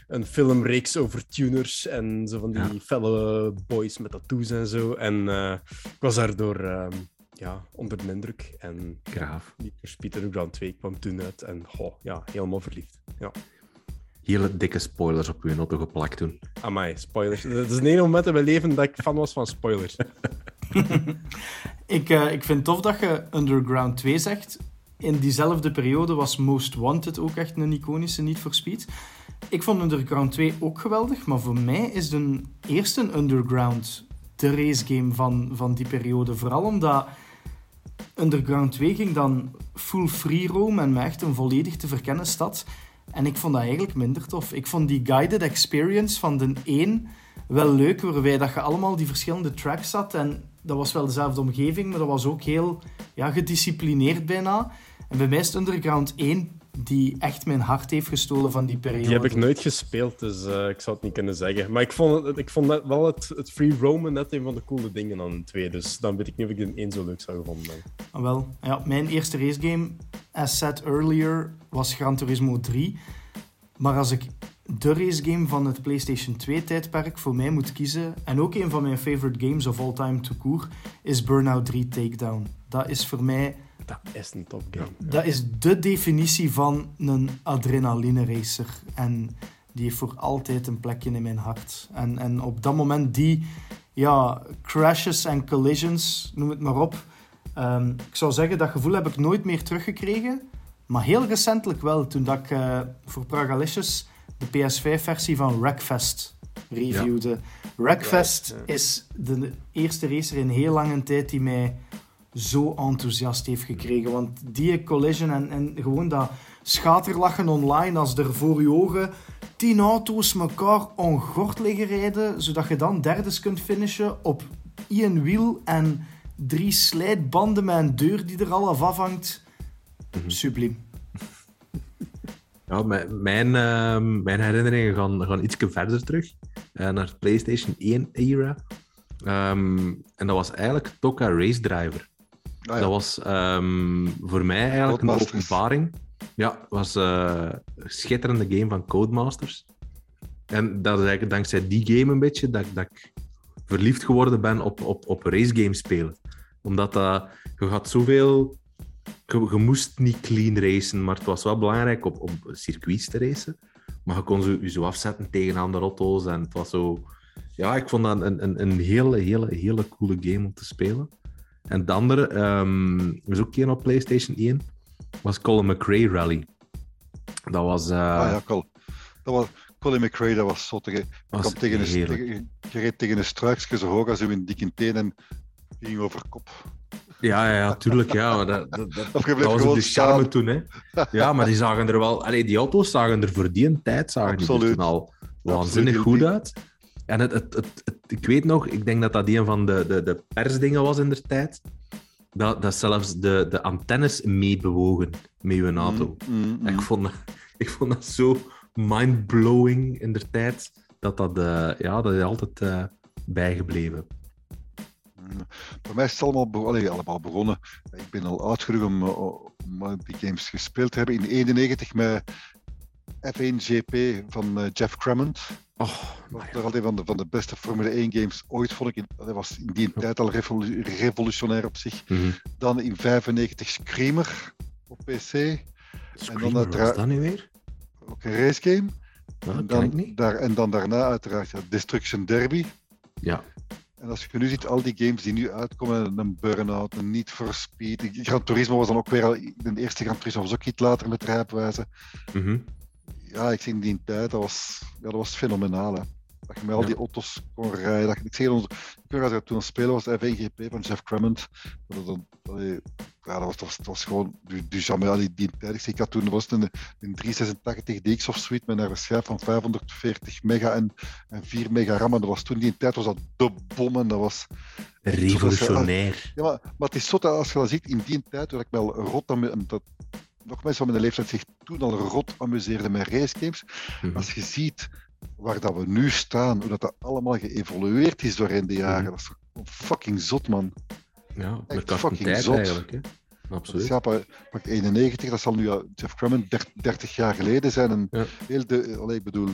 een filmreeks over tuners en zo van die Ja. felle boys met tattoos en zo. En eh, ik was daardoor ehm, ja, onder de indruk. En Graaf. niet voor Speed Underground 2 kwam toen uit. En goh, ja, helemaal verliefd. Ja. Hele dikke spoilers op uw auto geplakt toen. Amai, spoilers. Het is een ene moment in mijn leven dat ik fan was van spoilers. Ik, eh, ik vind het tof dat je Underground 2 zegt. In diezelfde periode was Most Wanted ook echt een iconische Need for Speed. Ik vond Underground 2 ook geweldig, maar voor mij is de eerste Underground de racegame van, van die periode. Vooral omdat Underground 2 ging dan full free roam en met echt een volledig te verkennen stad. En ik vond dat eigenlijk minder tof. Ik vond die guided experience van de 1 wel leuk, waarbij dat je allemaal die verschillende tracks had. En dat was wel dezelfde omgeving, maar dat was ook heel ja, gedisciplineerd bijna. En bij mij is Underground 1 die echt mijn hart heeft gestolen van die periode. Die heb ik nooit gespeeld, dus eh, ik zou het niet kunnen zeggen. Maar ik vond, het, ik vond net wel het, het free roamen net een van de coole dingen aan de 2. Dus dan weet ik niet of ik de 1 zo leuk zou gevonden hebben. Ah, Wel, ja, mijn eerste racegame, as said earlier, was Gran Turismo 3. Maar als ik de racegame van het PlayStation 2-tijdperk voor mij moet kiezen, en ook een van mijn favorite games of all time to court, is Burnout 3 Takedown. Dat is voor mij Dat is een top game. dat is de definitie van een adrenaline racer. En die heeft voor altijd een plekje in mijn hart. En, en op dat moment die ja, crashes en collisions, noem het maar op. Ehm, ik zou zeggen, dat gevoel heb ik nooit meer teruggekregen. Maar heel recentelijk wel, toen dat ik eh, voor Pragalicious de PS5-versie van Wreckfest reviewde. Wreckfest ja. is de eerste racer in heel lange tijd die mij zo enthousiast heeft gekregen. Want die collision en, en gewoon dat schaterlachen online als er voor je ogen tien auto's elkaar ongort liggen rijden, zodat je dan derdes kunt finishen op één wiel en drie slijtbanden met een deur die er al af afhangt. Mhm. Subliem. Ja, mijn, mijn, ehm, mijn herinneringen gaan, gaan iets verder terug. eh, naar de PlayStation 1-era. en dat was eigenlijk Toka Race Driver. Ah, ja. Dat was ehm, voor mij eigenlijk een openbaring. Ja, het was eh, een schitterende game van Codemasters. En dat is eigenlijk dankzij die game een beetje dat, dat ik verliefd geworden ben op, op, op racegames spelen. Omdat dat, je gaat zoveel... Je, je moest niet clean racen, maar het was wel belangrijk op, op circuits te racen. Maar je kon zo, je zo afzetten tegen andere auto's en het was zo... Ja, ik vond dat een, een, een hele, hele, hele coole game om te spelen. En het andere, ehm was ook een op PlayStation 1, was Colin McRae Rally. Dat was... eh, Ah, ja, Col. Dat was, Colin McRae, dat was zo tegen, je reed tegen een struikje zo hoog als in dikke teen en ging over kop. Ja, ja, ja, tuurlijk. Ja, maar dat, dat, dat, Of je dat bleef was ook de charme toen, hè. Ja, maar die zagen er wel... Allee, die auto's zagen er voor die tijd zagen die er toen al waanzinnig Absoluut. goed uit. En het, het, het, het- ik weet nog, ik denk dat dat een van de, de, de persdingen was in de tijd, dat, dat zelfs de, de antennes meebewogen met je auto. Mm, mm, mm. Ik, vond, dat- ik vond dat zo mind-blowing in de tijd, dat dat, eh, ja, dat is altijd eh, bijgebleven. Bij mij is het allemaal, be- allee, allemaal begonnen. Ik ben al oud genoeg om, eh, om eh, die games gespeeld te hebben. In 91 met F1 GP van eh, Jeff Cremont. Oh, Dat altijd van de, van de beste Formule 1 games ooit, vond ik. In- Dat was in die tijd al revolu- revolutionair op zich. Mhm. Dan in 95 Screamer op PC. Screamer, wat uiteraard- is dat nu weer? Ook een racegame. Nou, en, dan, niet. daar, en dan daarna uiteraard ja, Destruction Derby. Ja, En als je nu ziet, al die games die nu uitkomen, een Burnout, een Need for Speed. Gran Turismo was dan ook weer al, de eerste Gran Turismo was ook iets later met rijbewijzen. mhm. Ja, ik zie in die tijd, dat was, ja, dat was fenomenaal. Hè. Dat je met al die auto's kon rijden. Dat, je- ik zeg ons, ik dat ik toen aan het spelen was, de F1 GP van Jeff Cremont. Dat, dat, ja, dat was, dat was, dat was gewoon du, du jamais, allee, die tijd. Ik, had toen was het een, een 386 DX of suite met een schijf van 540 mega en, en 4 mega RAM. En dat was toen die tijd was dat de bommen. Dat was, Revolutionair. ja, maar, maar het is zo dat als je dat ziet, in die tijd, waar ik me al rot aan en dat nog mensen van mijn leeftijd zich toen al rot amuseerden met racegames. Mhm. Als je ziet waar dat we nu staan, hoe dat, dat allemaal geëvolueerd is doorheen de jaren, Mhm. dat is fucking zot, man. Ja, Echt met kast fucking tijd zot. eigenlijk. Hè? Dat Absoluut. ja, pak pak 91, dat zal nu ja, Jeff Crummond 30 jaar geleden zijn. En Ja. heel de, allee, ik bedoel,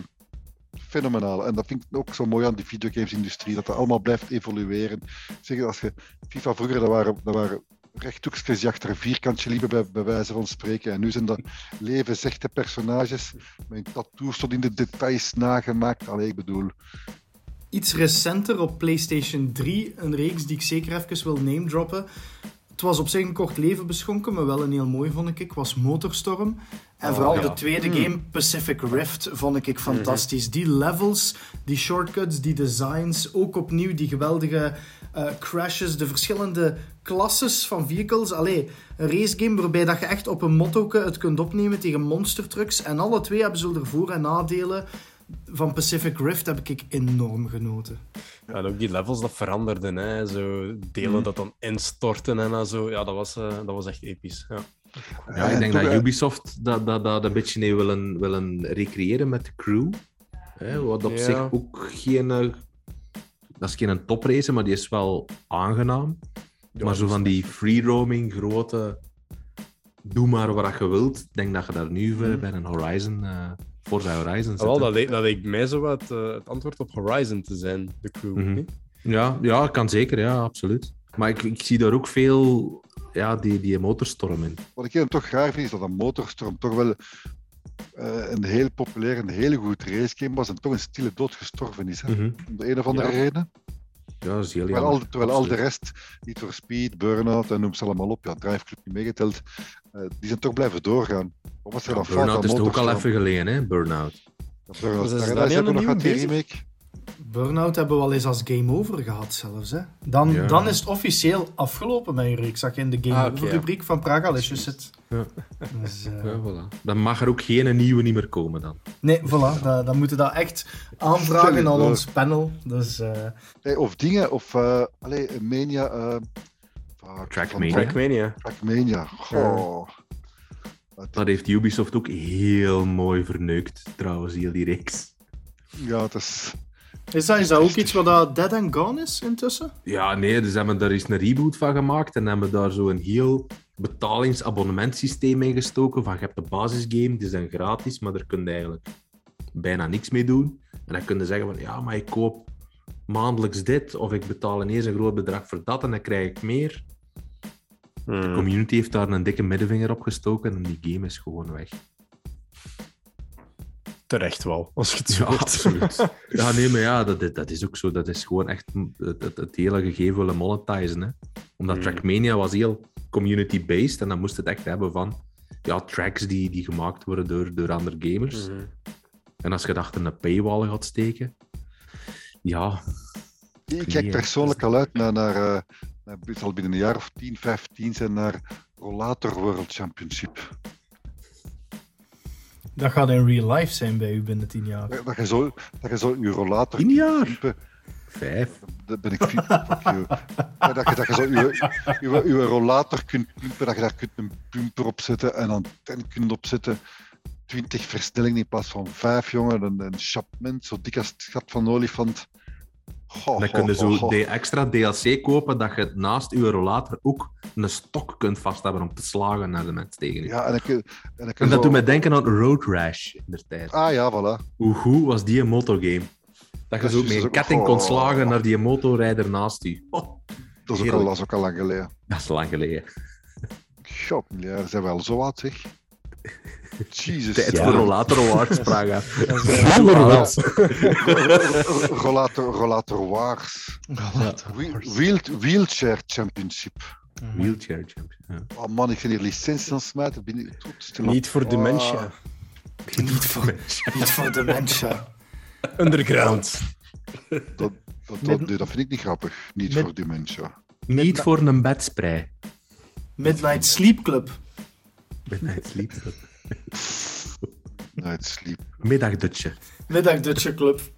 fenomenaal. En dat vind ik ook zo mooi aan die videogames-industrie, dat dat allemaal blijft evolueren. Zeg, als je FIFA vroeger, dat waren, dat waren rechthoekjes die achter een vierkantje liepen, bij, bij wijze van spreken. En nu zijn dat levensechte personages met een tattoos tot in de details nagemaakt. Allee, ik bedoel, Iets recenter op PlayStation 3, een reeks die ik zeker even wil name droppen. Het was op zich een kort leven beschonken, maar wel een heel mooi vond ik, was Motorstorm. En Oh, vooral ja. de tweede game, Pacific Rift, vond ik fantastisch. Die levels, die shortcuts, die designs, ook opnieuw die geweldige eh, crashes, de verschillende klasses van vehicles. Allee, een racegame waarbij dat je echt op een motto het kunt opnemen tegen monster trucks. En alle twee hebben zo de voor- en nadelen. Van Pacific Rift heb ik enorm genoten. Ja, en ook die levels dat veranderden, hè. Zo delen Mhm. dat dan instorten en dan zo. Ja, dat was, eh, dat was echt episch. Ja. Ja, ik En denk dat eh, Ubisoft dat, dat, dat een beetje nee willen, willen recreëren met de crew. Hè, wat op Ja. zich ook geen... dat is geen toprace, maar die is wel aangenaam. maar zo van die free roaming, grote... Doe maar wat je wilt. Ik denk dat je daar nu Mhm. eh, bij een Horizon... eh Forza Horizon zit. Ah, wel, hè. dat, leek, dat leek mij zo wat eh, het antwoord op Horizon te zijn, de crew. Mhm. Ja, ja, kan zeker, ja, absoluut. Maar ik, ik zie daar ook veel... Ja, die, die motorstorm in. Wat ik hier toch raar vind, is dat een motorstorm toch wel eh, een heel populair en heel goed racegame was en toch een stille dood gestorven is. Hè? Mhm. Om de een of andere Ja. reden. Ja, dat is heel Terwijl, al, terwijl al de rest, Need for Speed, Burnout en noem ze allemaal op, ja, Drive Club niet meegeteld, eh, die zijn toch blijven doorgaan. Wat was er dan Burnout is toch ook al even geleden, hè? Burnout. Ja, Burnout Dus is niet een nog die nieuwe remake. Burnout hebben we al eens als game over gehad zelfs. Hè? Dan, Ja. dan is het officieel afgelopen met je reeks. Zag je in de game Ah, over ja. rubriek van Pragalicious zit. Ja. Dus, eh, Ja, voilà. Dan mag er ook geen nieuwe niet meer komen dan. Nee, voilà. da- Dan moeten we dat echt aanvragen aan ons panel. Dus, eh, Hey, of dingen, of uh, allee, Mania. eh, fuck, Trackmania. van- Trackmania. Trackmania. Goh. Dat heeft Ubisoft ook heel mooi verneukt, trouwens, heel die reeks. Ja, het is. Is, dat, is dat ook iets wat dat dead and gone is intussen? Ja, nee, dus hebben daar eens een reboot van gemaakt en hebben daar zo een heel betalingsabonnementsysteem in gestoken. Van je hebt de basisgame, die zijn gratis, maar daar kun je eigenlijk bijna niks mee doen. En dan kun je zeggen van, ja, maar ik koop maandelijks dit, of ik betaal ineens een groot bedrag voor dat en dan krijg ik meer. De community heeft daar een dikke middenvinger op gestoken en die game is gewoon weg. Terecht wel, als je het zo Ja, hoort. absoluut. Ja, nee, maar ja, dat, dat is ook zo. Dat is gewoon echt het, het, het hele gegeven willen monetizen. Hè. Omdat Mm. Trackmania was heel community-based en dan moest het echt hebben van ja, tracks die, die gemaakt worden door, door andere gamers. Mhm. En als je dat achter een paywall gaat steken, ja, Ik kijk persoonlijk al uit naar, naar, eh, naar binnen een jaar of 10, 15 zijn naar Rollator World Championship. Dat gaat in real life zijn bij u binnen tien jaar. Dat je zo, dat je zo je rollator tien kunt jaar. Vijf. Dat ben ik. Ja, dat, je, dat je zo je, je, je rollator kunt pimpen, dat je daar kunt een pumper op zetten en dan ten kunt opzetten. 20 versnellingen in plaats van 5, jongen. Een, een chapment, zo dik als het gat van een olifant. Dan kun je zo de extra DLC kopen dat je naast je rollator ook een stok kunt vasthouden om te slagen naar de mensen tegen je. Ja, en en je dat zo- doet mij denken aan Road Rash in de tijd. Ah ja, voilà. Hoe goed was die motogame? Dat je Dat zo met een ook- ketting kon slagen naar die motorrijder naast. Oh, Dat is, ook al, dat is ook al lang geleden. dat is lang geleden. God, ja, daar zijn we al zo oud, zeg. Jezus. Tijd Ja. voor rollator awards, Praga. Rollator, rollator Wars. Wheel- wheel- Wheelchair Championship. Wheelchair champion. Ja. Oh man, ik vind hier licenties aan smijten. Op. Niet voor dementia. Niet voor, niet voor dementia. Underground. Dat, dat, dat, Midden- nee, dat vind ik niet grappig. Niet Mid- voor die mensen. Niet voor een bedspray. Midnight Sleep Club. Midnight Sleep. Night sleep. Middagdutje. Middag Dutcher Club.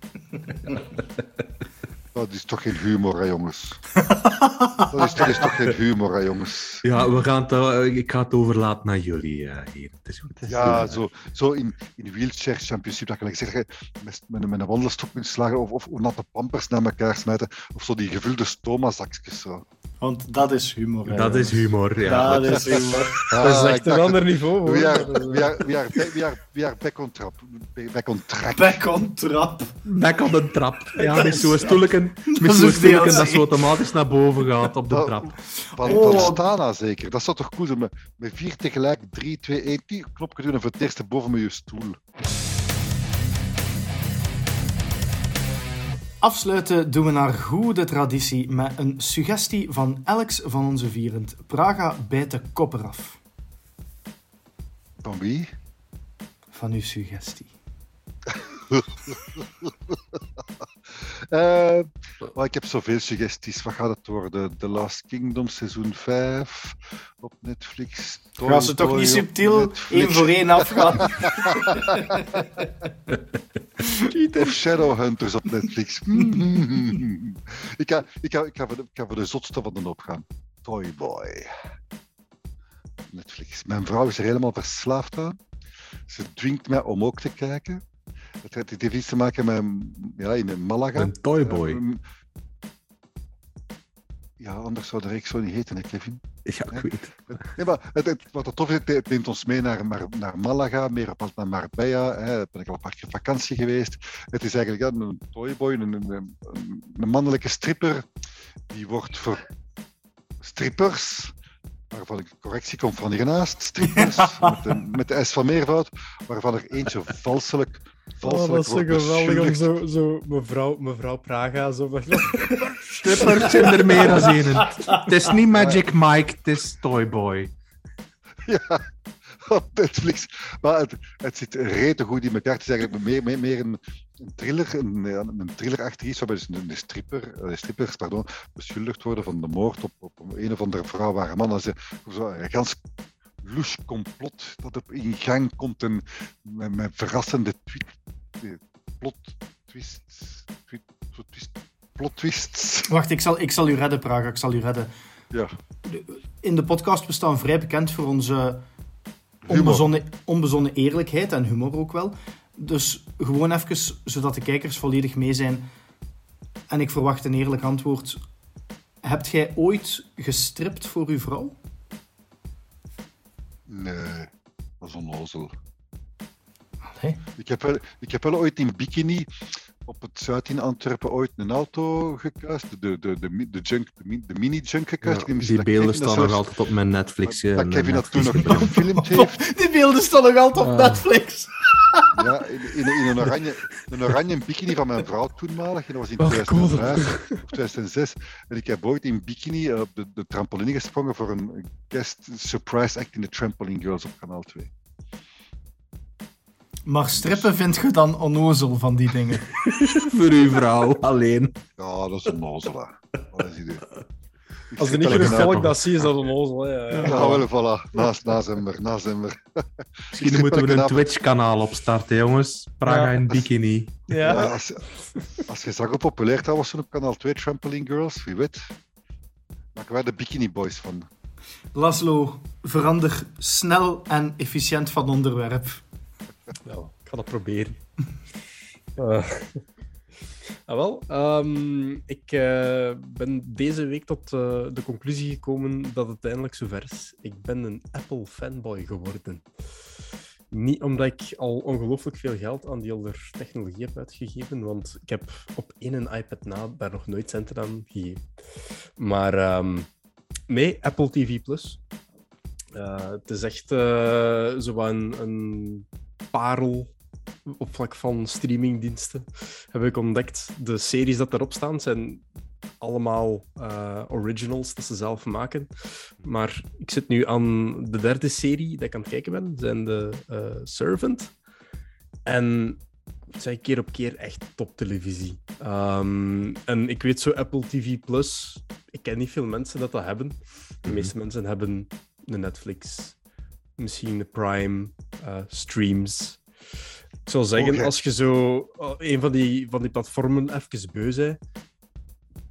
Dat is toch geen humor, hè, jongens. dat, is, dat is toch geen humor, hè, jongens. Ja, we gaan het, eh, ik ga het overlaten naar jullie eh, hier. Het is goed. het is Ja, goed. zo, zo in, in wheelchair championship, dat kan ik zeggen, met, met, met een wandelstok in slagen of, of natte pampers naar elkaar smijten, of zo die gevulde stoma-zakjes. Zo. Want dat is humor. hè, Dat is humor, ja. Dat is humor. Dat is Ah, echt een ander niveau. Hoor. We are, we, are, we, are, back- we, are, we are back on trap. Back on track. Back on trap. Nek op de trap. Ja, met zo'n stoelken, met is zo'n een stoelken dat zo automatisch naar boven gaat op de Dat- trap. Van, Oh. van Stana zeker. Dat zou toch cool zijn? Met, met vier tegelijk, drie, twee, één, die knopje doen en voor het eerste boven met je stoel. Afsluiten doen we naar goede traditie met een suggestie van Alex van onze vierend. Praga bijt de kop eraf. Van wie? Van uw suggestie. Eh, maar ik heb zoveel suggesties. Wat gaat het worden? The Last Kingdom, seizoen 5 op Netflix. Toy Gaan ze toch niet subtiel één voor één afgaan? Of Shadowhunters op Netflix. ik, ga, ik, ga, ik, ga voor de, ik ga voor de zotste van de hoop gaan. Toy Boy. Netflix. Mijn vrouw is er helemaal verslaafd aan. Ze dwingt mij om ook te kijken. Het heeft iets te maken met ja, in Malaga. Een toyboy. Ehm, Ja, anders zou de reeks zo niet heten, hè, Kevin. Ja, ik weet. Nee, maar het, het- wat het tof is, het, het neemt ons mee naar, naar, naar Malaga, meer op naar Marbella. Hè. Daar ben ik al een paar keer vakantie geweest. Het is eigenlijk ja, een toyboy, een, een, een, een mannelijke stripper. Die wordt voor strippers, waarvan ik correctie komt van hiernaast, strippers, met, de, met de S van meervoud, waarvan er eentje valselijk, Oh, valselijk dat is zo geweldig om zo, zo mevrouw, mevrouw Praga zo. Strippers zijn er meer dan één. Het is niet Magic Mike, het is Toyboy. Ja, op Netflix. Maar het, het zit rete goed in elkaar. Het is eigenlijk meer, meer, meer een thriller, een, een, een thrillerachtig iets waarbij dus een, stripper, eh, strippers pardon, beschuldigd worden van de moord op, op een of andere vrouw waar een man als een gans louche complot dat op in gang komt en met, met verrassende tweet, eh, plot twists, tweet, twist, plot twists. Wacht, ik zal, ik zal u redden, Praga. Ik zal u redden. Ja, In de podcast we staan vrij bekend voor onze onbezonnen, onbezonnen eerlijkheid en humor ook wel. Dus gewoon even, zodat de kijkers volledig mee zijn. En ik verwacht een eerlijk antwoord. Hebt jij ooit gestript voor uw vrouw? Nee, dat is onnozel. Allee. Ik heb, wel, ik heb wel ooit in bikini op het Zuid in Antwerpen ooit een auto gekuist. De, de, de, de, junk, de, mi- de mini-junk gekuist. Ja, die beelden staan nog altijd op mijn Netflix. eh, Dat Kevin dat toen nog gefilmd heeft. Die beelden staan nog altijd op. Netflix. Ja, in, in, in een, oranje, een oranje bikini van mijn vrouw toenmalig. En dat was in Oh, 2005 of 2006. En ik heb ooit in bikini op de, de trampoline gesprongen voor een guest surprise act in de Trampoline Girls op kanaal 2. Maar strippen vind je dan onnozel van die dingen. Voor uw vrouw alleen. Ja, dat is een nozel. hè. Wat is Als er niet genoeg volk dat zie, is dat onnozel. Ja, ja. Ja, wel, voilà. Naast, naast. Misschien moeten we een. Twitch-kanaal opstarten, jongens. Praga Ja. in bikini. Ja, Ja. als, als je zag hoe populair dat was toen op kanaal 2, Trampoline Girls, wie weet. Maken wij de Bikini Boys van. Laszlo, verander snel en efficiënt van onderwerp. Ja, ik ga dat proberen. Eh, ah, wel, ehm, ik eh, ben deze week tot eh, de conclusie gekomen dat het eindelijk zover is. Ik ben een Apple fanboy geworden. Niet omdat ik al ongelooflijk veel geld aan die andere technologie heb uitgegeven, want ik heb op één iPad na daar nog nooit centen aan gegeven. Maar ehm, nee, Apple TV Plus. Het is echt eh zo een parel op vlak van streamingdiensten. Heb ik ontdekt. De series dat erop staan zijn allemaal eh, originals dat ze zelf maken. Maar ik zit nu aan de derde serie dat ik aan het kijken ben. zijn de eh, Servant. En zei keer op keer echt toptelevisie. Ehm en ik weet zo Apple TV Plus. Ik ken niet veel mensen dat dat hebben. De Mhm. meeste mensen hebben een Netflix, misschien een Prime, eh, streams. Ik zou zeggen, Oké. als je zo eh, een van die, van die platformen even beu bent,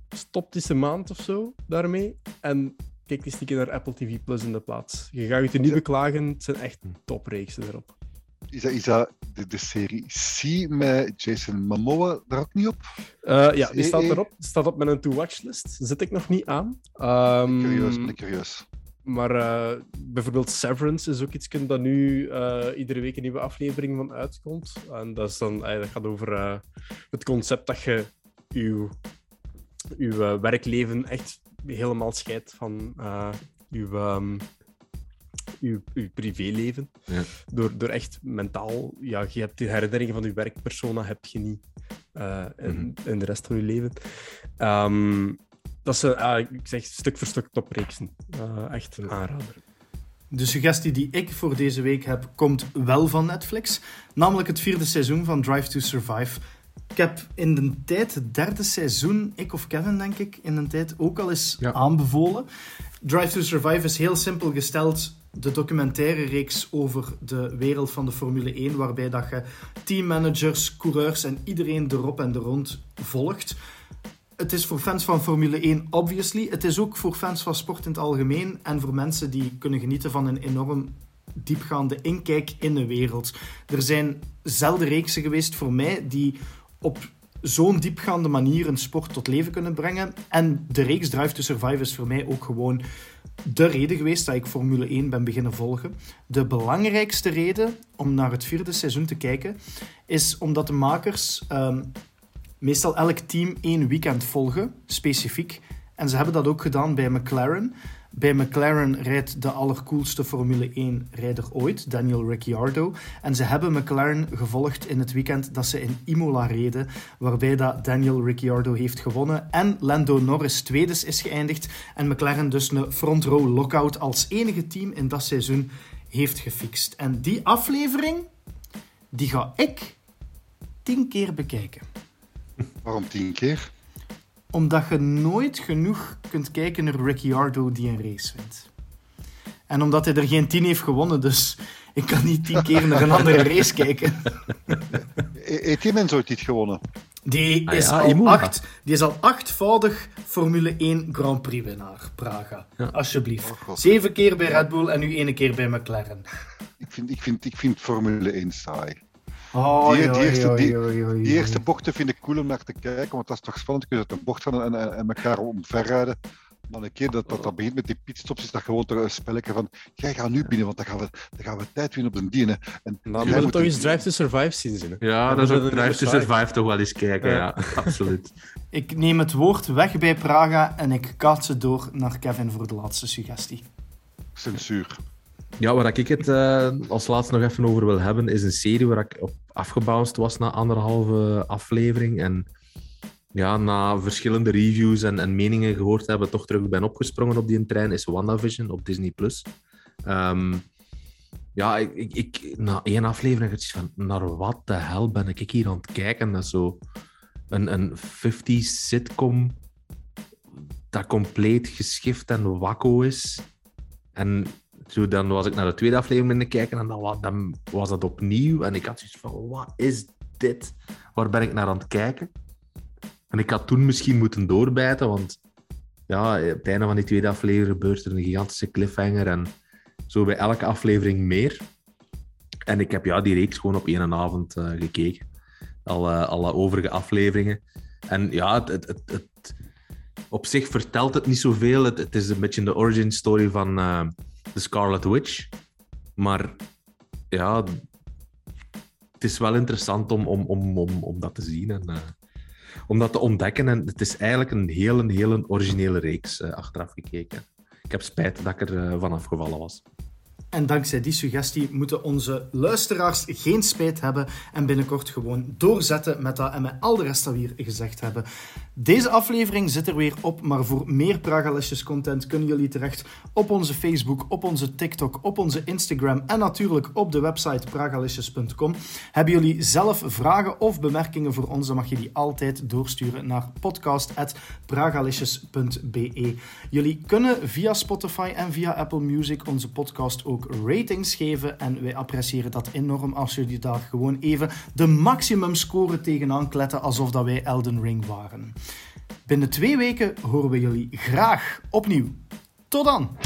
stop een maand of zo daarmee en kijk eens een keer naar Apple TV Plus in de plaats. Je gaat je er niet beklagen, het zijn echt topreeksen erop. Is dat, is dat de, de serie C met Jason Momoa daar ook niet op? Eh, ja, die Eh, staat eh. erop. Die staat op mijn to-watch-list. Zit ik nog niet aan. Ehm, Curieus, ben ik curieus. Maar eh, bijvoorbeeld Severance is ook iets dat nu eh, iedere week een nieuwe aflevering van uitkomt. En dat, is dan, eh, dat gaat over het concept dat je je werkleven echt helemaal scheidt van eh ehm, uw privéleven. Ja. Door, door echt mentaal, ja, je hebt de herinneringen van je werkpersona heb je niet in, in de rest van je leven. Ehm, dat is, eh, ik zeg stuk voor stuk topreeksen. Eh, echt een aanrader. De suggestie die ik voor deze week heb, komt wel van Netflix. Namelijk het vierde seizoen van Drive to Survive. Ik heb in de tijd, het derde seizoen, ik of Kevin denk ik, in de tijd ook al eens Ja. aanbevolen. Drive to Survive is heel simpel gesteld de documentaire reeks over de wereld van de Formule 1, waarbij dat je teammanagers, coureurs en iedereen erop en er rond volgt. Het is voor fans van Formule 1, obviously. Het is ook voor fans van sport in het algemeen en voor mensen die kunnen genieten van een enorm diepgaande inkijk in de wereld. Er zijn zelden reeksen geweest voor mij die op zo'n diepgaande manier een sport tot leven kunnen brengen. En de reeks Drive to Survive is voor mij ook gewoon de reden geweest dat ik Formule 1 ben beginnen volgen. De belangrijkste reden om naar het vierde seizoen te kijken is omdat de makers ehm, meestal elk team één weekend volgen, specifiek. En ze hebben dat ook gedaan bij McLaren. Bij McLaren rijdt de allercoolste Formule 1-rijder ooit, Daniel Ricciardo. En ze hebben McLaren gevolgd in het weekend dat ze in Imola reden, waarbij dat Daniel Ricciardo heeft gewonnen en Lando Norris tweede is geëindigd. En McLaren dus een front row lockout als enige team in dat seizoen heeft gefixt. En die aflevering, die ga ik tien keer bekijken Waarom tien keer? omdat je nooit genoeg kunt kijken naar Ricciardo die een race wint. En omdat hij er geen tien heeft gewonnen, dus ik kan niet tien keer naar een andere race kijken. E- Heeft die mens ooit niet gewonnen? Die Ah is, ja, al, acht, die is al achtvoudig Formule 1 Grand Prix winnaar, Praga. Ja. Alsjeblieft. Oh. Zeven keer bij Red Bull en nu ene keer bij McLaren. Ik vind, ik vind, ik vind Formule 1 saai. Oh, Die- die eerste- die- eerste bochten vind ik cool om naar te kijken, want dat is toch spannend. Je kunt uit een bocht gaan en, en, en elkaar omverrijden. Maar een keer dat, dat, dat begint met die pitstops, is dat gewoon toch een spelletje van jij gaat nu binnen, want dan gaan we, dan gaan we tijd winnen op de dienen. En Nou, jij we willen moet- toch eens Drive to Survive zien. Zin? Ja, dat is ook Drive to Survive toch wel eens kijken, Ja. ja, absoluut. Ik neem het woord weg bij Praga en ik kaats het door naar Kevin voor de laatste suggestie. censuur. Ja, waar ik het eh, als laatste nog even over wil hebben, is een serie waar ik op afgebounced was na anderhalve aflevering. En ja, na verschillende reviews en, en meningen gehoord hebben, toch terug ben opgesprongen op die trein, is WandaVision op Disney+. Plus. Ehm, ja, ik, ik, na één aflevering had ik van, naar wat de hel ben ik hier aan het kijken? Dat zo een, een 50s sitcom dat compleet geschift en wakko is. En zo, dan was ik naar de tweede aflevering beginnen kijken en dan, dan was dat opnieuw. En ik had zoiets van, wat is dit? Waar ben ik naar aan het kijken? En ik had toen misschien moeten doorbijten, want ja, op het einde van die tweede aflevering gebeurt er een gigantische cliffhanger en zo bij elke aflevering meer. En ik heb ja, die reeks gewoon op één avond eh, gekeken. Alle, alle overige afleveringen. En ja, het, het, het- op zich vertelt het niet zoveel. Het, het is een beetje de origin story van eh, The Scarlet Witch. Maar ja, het is wel interessant om, om, om, om, om dat te zien en eh, om dat te ontdekken. En het is eigenlijk een heel, heel originele reeks eh, achteraf gekeken. Ik heb spijt dat ik er eh, van afgevallen was. En dankzij die suggestie moeten onze luisteraars geen spijt hebben en binnenkort gewoon doorzetten met dat en met al de rest dat we hier gezegd hebben. Deze aflevering zit er weer op, maar voor meer Pragalicious content kunnen jullie terecht op onze Facebook, op onze TikTok, op onze Instagram en natuurlijk op de website pragalicious.com. Hebben jullie zelf vragen of bemerkingen voor ons, dan mag je die altijd doorsturen naar podcast.pragalicious.be. Jullie kunnen via Spotify en via Apple Music onze podcast ratings geven en wij appreciëren dat enorm als jullie daar gewoon even de maximum score tegenaan kletten alsof dat wij Elden Ring waren. Binnen twee weken horen we jullie graag opnieuw. Tot dan!